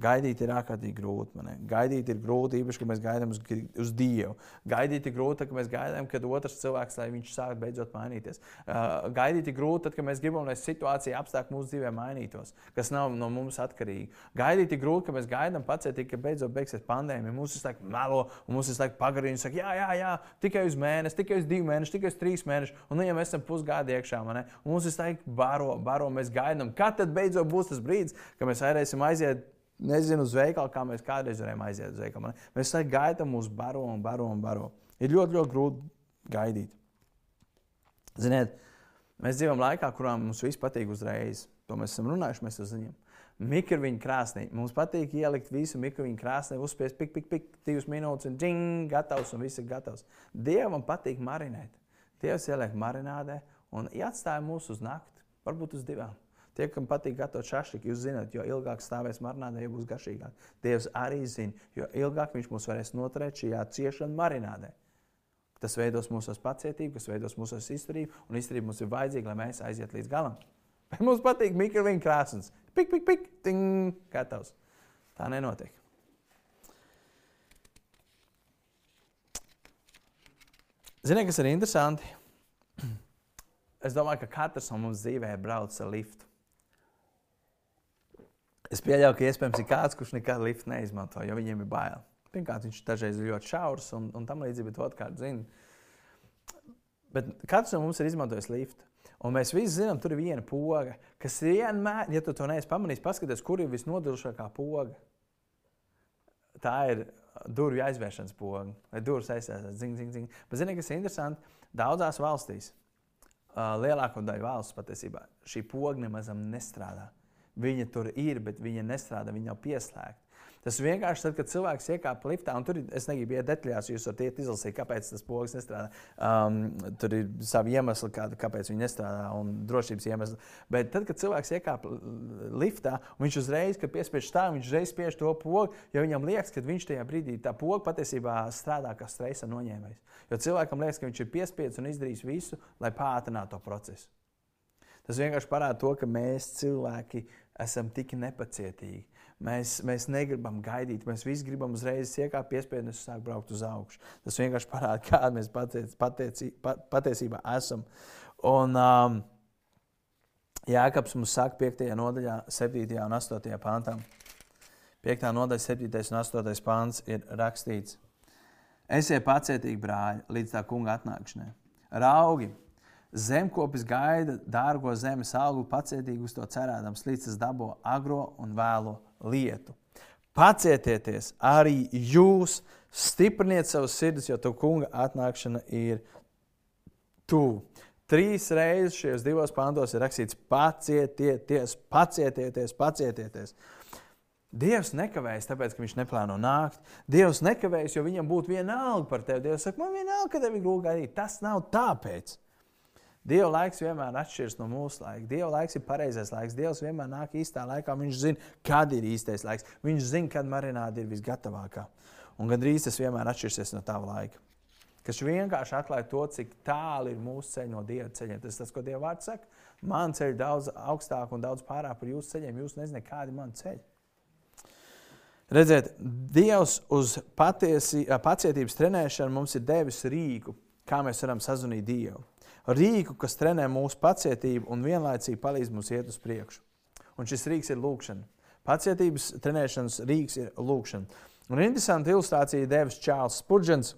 Gaidīt ir ārkārtīgi grūti. Man. Gaidīt ir grūti, īpaši, kad mēs gaidām uz, uz Dievu. Gaidīt ir grūti, kad mēs gaidām, kad otrs cilvēks, lai viņš sāk beidzot mainīties. Uh, gaidīt ir grūti, tad, kad mēs gribam, lai situācija apstākļi mūsu dzīvē mainītos, kas nav no mums atkarīgi. Gaidīt ir grūti, ka mēs gaidām pacietīgi, ka beidzot beigsies pandēmija. Mums ir laikam melo, un mums ir laikam pagarīgi, saka, jā, jā, jā, tikai uz mēnesi, tikai uz divu mēnešu, tikai uz trīs mēnešus. Un nu, ja mēs esam pusgadu iekšā, un mums ir laikam baro, baro, mēs gaidām, kad tad beidzot būs tas brīdis, kad mēs varēsim aiziet nezinu, uz veikalu, kā mēs kādreiz varējām aiziet uz veikalu. Mēs tā gaidām uz baro un baro un baro. Ir ļoti, ļoti grūti gaidīt. Ziniet, mēs dzīvojam laikā, kurā mums viss patīk uzreiz. To mēs esam runājuši, mēs to zinām. Mikroviņu krāsnī. Mums patīk ielikt visu mikroviņu krāsnī, uzspiest pik, pik, pik, divas minūtes, un džing, gatavs, un viss ir gatavs. Dievam patīk marinēt. Dievs ieliek marinādē un atstāja mūs uz nakti, varbūt uz divām. Tie, kam patīk gatavot šašliku, jūs zināt, jo ilgāk stāvēs marinādē, jo būs garšīgāk. Dievs arī zina, jo ilgāk viņš mūs varēs noturēt šajā ciešanā marinādē. Tas veidos mūsu pacietību, kas veidos mūsu izturību, un izturība mums ir vajadzīga, lai mēs aizietu līdz galam. [laughs] Bet mums patīk mikroviņu krāsnes. Pik, pik, pik, ting, gatavs. Tā nenotiek. Ziniet, kas ir interesanti? [clears throat] Es domāju, ka katrs no mums dzīvē brauc ar liftu. Es pieļauju, ka iespējams ir kāds, kurš nekad liftu neizmanto, jo viņiem ir bail. Pirmkārt, viņš dažreiz ir ļoti šaurs un, un tam līdzīgi, bet otrkārt, zina. Bet katrs no mums ir izmantojis liftu. Un mēs visi zinām, tur ir viena poga, kas vienmēr, ja tu to neesi pamanījis, paskaties, kur ir visnodilšākā poga. Tā ir durvju aizvēršanas poga, lai durvis aizsēstas. Zing, zing, zing. Bet zini, kas ir interesanti? Daudzās valstīs, lielāko daļu valsts patiesībā, šī poga nemaz nestrādā. Viņa tur ir, bet viņa nestrādā, viņa nav pieslēgta. Tas vienkārši tad, kad cilvēks iekāpa liftā, un tur ir, es negribu iet detaļās, jūs varat iet izlasīt, kāpēc tas pogas nestrādā. Um, tur ir savi iemesli, kā, kāpēc viņi nestrādā, un drošības iemesli. Bet tad, kad cilvēks iekāpa liftā, viņš uzreiz, kad piespiež stāvu, viņš uzreiz spiež to pogu, jo viņam liekas, ka viņš tajā brīdī tā poga patiesībā strādā kā streisa noņēmējs. Jo cilvēkam liekas, ka viņš ir piespiedzis un izdarījis visu, lai pātrinātu to procesu. Tas vienkārši parāda to, ka mēs cilvēki esam tik nepacietīgi. Mēs, mēs negribam gaidīt, mēs visi gribam uzreiz iekāpt piespiedu un sākt braukt uz augšu. Tas vienkārši parāda, [laughs] kāda mēs patiec, patieci, pat, patiesībā esam. Un, um, Jēkabs mums saka 5. nodaļā, 7. un 8. pāntā. 5. nodaļa, 7. un 8. pāns ir rakstīts: Esiet pacietīgi, brāļi, līdz tā kunga atnākšanai. Raugi, Zemkopis gaida dārgo zemes augli, pacietīgi uz to cerēdams, līdz tas dabo agro un vēlo lietu. Pacietieties arī jūs, stipriniet savus sirdis, jo tu kunga atnākšana ir tuvu. Trīs reizes šajos divos pantos ir rakstīts: pacietieties, pacietieties, pacietieties. Dievs nekavējas, tāpēc, ka viņš neplāno nākt. Dievs nekavējas, jo viņam būtu vienalga par tevi. Dievs saka, man vienalga, ka tev ir grūti gaidīt. Tas nav tāpēc. Dieva laiks vienmēr atšķiras no mūsu laika. Dieva laiks ir pareizais laiks. Dievs vienmēr nāk īstā laikā. Viņš zina, kad ir īstais laiks. Viņš zina, kad marināde ir visgatavākā. Un gandrīz tas vienmēr atšķirsies no tava laika. Kas vienkārši atklāja to, cik tālu ir mūsu ceļš no Dieva ceļiem. Tas tas, ko Dieva vārds saka. Man ceļš ir daudz augstāk un daudz pārāk par jūsu ceļiem. Jūs nezināt, kādi ir mani ceļi. Redziet, Dievs uz patiesi, pacietības trenēšanu mums ir devis rīku, kā mēs varam sazvanīt Dievu rīku, kas trenē mūsu pacietību un vienlaicīgi palīdz mums iet uz priekšu. Un šis rīks ir lūkšana. Pacietības trenēšanas rīks ir lūkšana. Un interesanti ilustrācija devis Čārls Spurģents,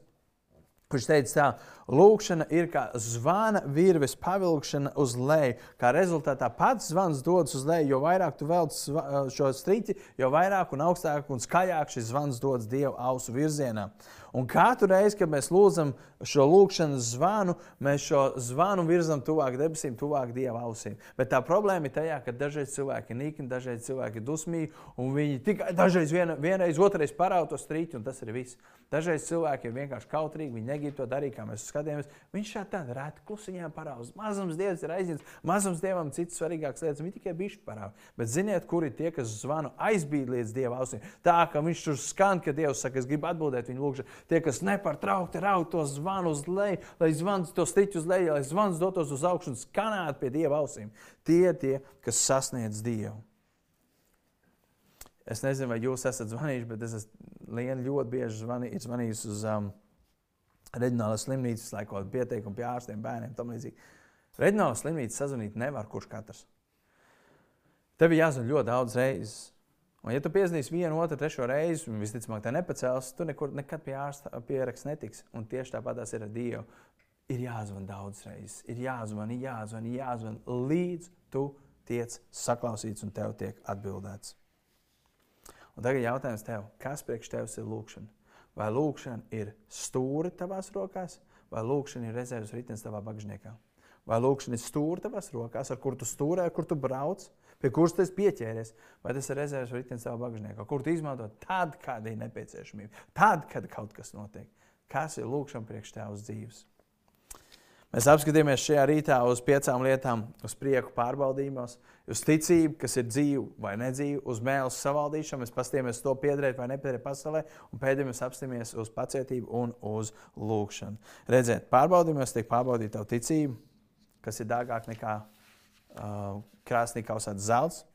kurš teica tā, Lūkšana ir kā zvana virves pavilkšana uz leju. Kā rezultātā pats zvans dodas uz leju, jo vairāk tu velc šo striķi, jo vairāk un augstāk un skaļāk šis zvans dodas Dieva ausu virzienā. Un katru reizi, kad mēs lūdzam šo lūkšanas zvanu, mēs šo zvanu virzam tuvāk debesīm, tuvāk Dieva ausīm. Bet tā problēma ir tajā, ka dažreiz cilvēki ir nikni, dažreiz cilvēki ir dusmīgi, un viņi tikai dažreiz vien, vienreiz, otrreiz parāda to strīķi, un tas ir viss. Dažreiz cilvēki ir vienkārši kautrīgi, negrib to darīt, kā mēs skatāmies, viņš šādi tādu rētu klusiņā parāda. Mazums Dievs ir aizņemts, mazums Dievam citas svarīgākas lietas. Viņi tikai bišķi parāda. Bet ziniet, kur ir tie, kas zvanu aizbīd līdz Dieva ausīm. Tā kā viņš tur skan, ka Dievs saka, es gribu atbildēt viņu lūgšanu. Tie, kas nepārtraukti raud to zvanu uz leju, lai zvans to stiķu uz leju, lai zvans dotos uz augšu un skanētu pie Dieva ausīm. Tie tie, kas sasniedz Dievu. Es nezinu, vai jūs esat zvanījuši, bet es esmu ļoti bieži zvanī, zvanījis uz um, reģionālas slimnīcas, lai kaut kādu pieteikumu pie ārstiem, bērniem tam līdzīgi. Reģionālas slimnīcas sazvanīt nevar kurš katrs. Tev ir jāzvan ļoti daudz reizes. Un, ja tu piezvanīsi vienu, otru, trešo reizi, un visticamāk, tā nepacels, tu nekur nekad pie ārsta pieraksts netiks. Un tieši tāpat tas ir ar Dievu. Ir jāzvan daudz reizes, ir jāzvan, jāzvan, jāzvan, līdz tu tiec saklausīts un tev tiek atbildēts. Un tagad jautājums tev, kas priekš tevis ir lūkšana? Vai lūkšana ir stūri tavās rokās, vai lūkšana ir rezerves ritenis tavā bagžniekā? Vai lūkšana ir stūri tavās rokās, ar kur tu stūrē, ar kur tu brauc, pie kuras tu esi pieķēries, vai tas ir rezerves ritenis tavā bagžniekā, kur tu izmanto tad, kad ir nepieciešamība, tad, kad kaut kas notiek. Kas ir lūkšana priekš tevis dzīves? Mēs apskatījāmies šajā rītā uz piecām lietām, uz prieku pārbaudījumos, uz ticību, kas ir dzīva vai nedzīva, uz mēlu savaldīšanu, mēs paskatījāmies to piederēt vai nepiederēt pasaulē, un pēdējā mēs apstāmies uz pacietību un uz lūgšanu. Redziet, pārbaudījumos tiek pārbaudīta tava ticība, kas ir dārgāka nekā uh, krāsnī kausēts zelts,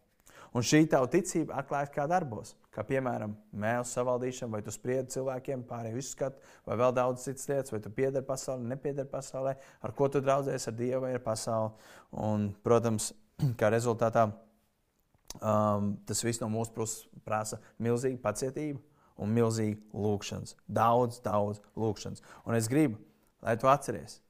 un šī tava ticība atklājas kā darbos kā piemēram mēlu savaldīšana, vai tu spriedzi cilvēkiem, pārēju izskatu, vai vēl daudz citas lietas, vai tu piederi pasaulē, nepiederi pasaulē, ar ko tu draudzējies ar Dievu vai ar pasauli. Un, protams, [clears throat] kā rezultātā um, tas viss no mūsu puses prasa milzīgu pacietību un milzīgu lūgšanas. Daudz, daudz lūgšanas. Un es gribu, lai tu atceries,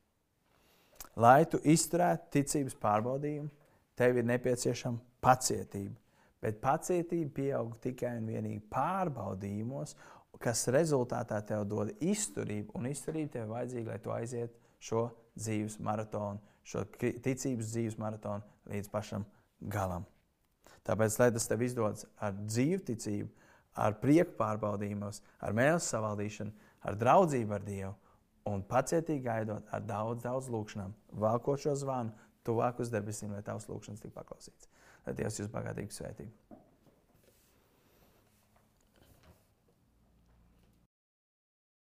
lai tu izturētu ticības pārbaudījumu, tev ir nepieciešama pacietība. Bet pacietība pieaug tikai un vienīgi pārbaudījumos, kas rezultātā tev dod izturību. Un izturība tev vajadzīga, lai tu aizietu šo dzīves maratonu, šo ticības dzīves maratonu līdz pašam galam. Tāpēc, lai tas tev izdodas ar dzīvu ticību, ar prieku pārbaudījumos, ar mēlus savaldīšanu, ar draudzību ar Dievu un pacietīgi gaidot ar daudz, daudz lūgšanām, valkot šo zvanu, tuvāk uz debesīm, lai tavs lūgšanas tiktu paklausīts Dievs jūs bagātīgi svētītu.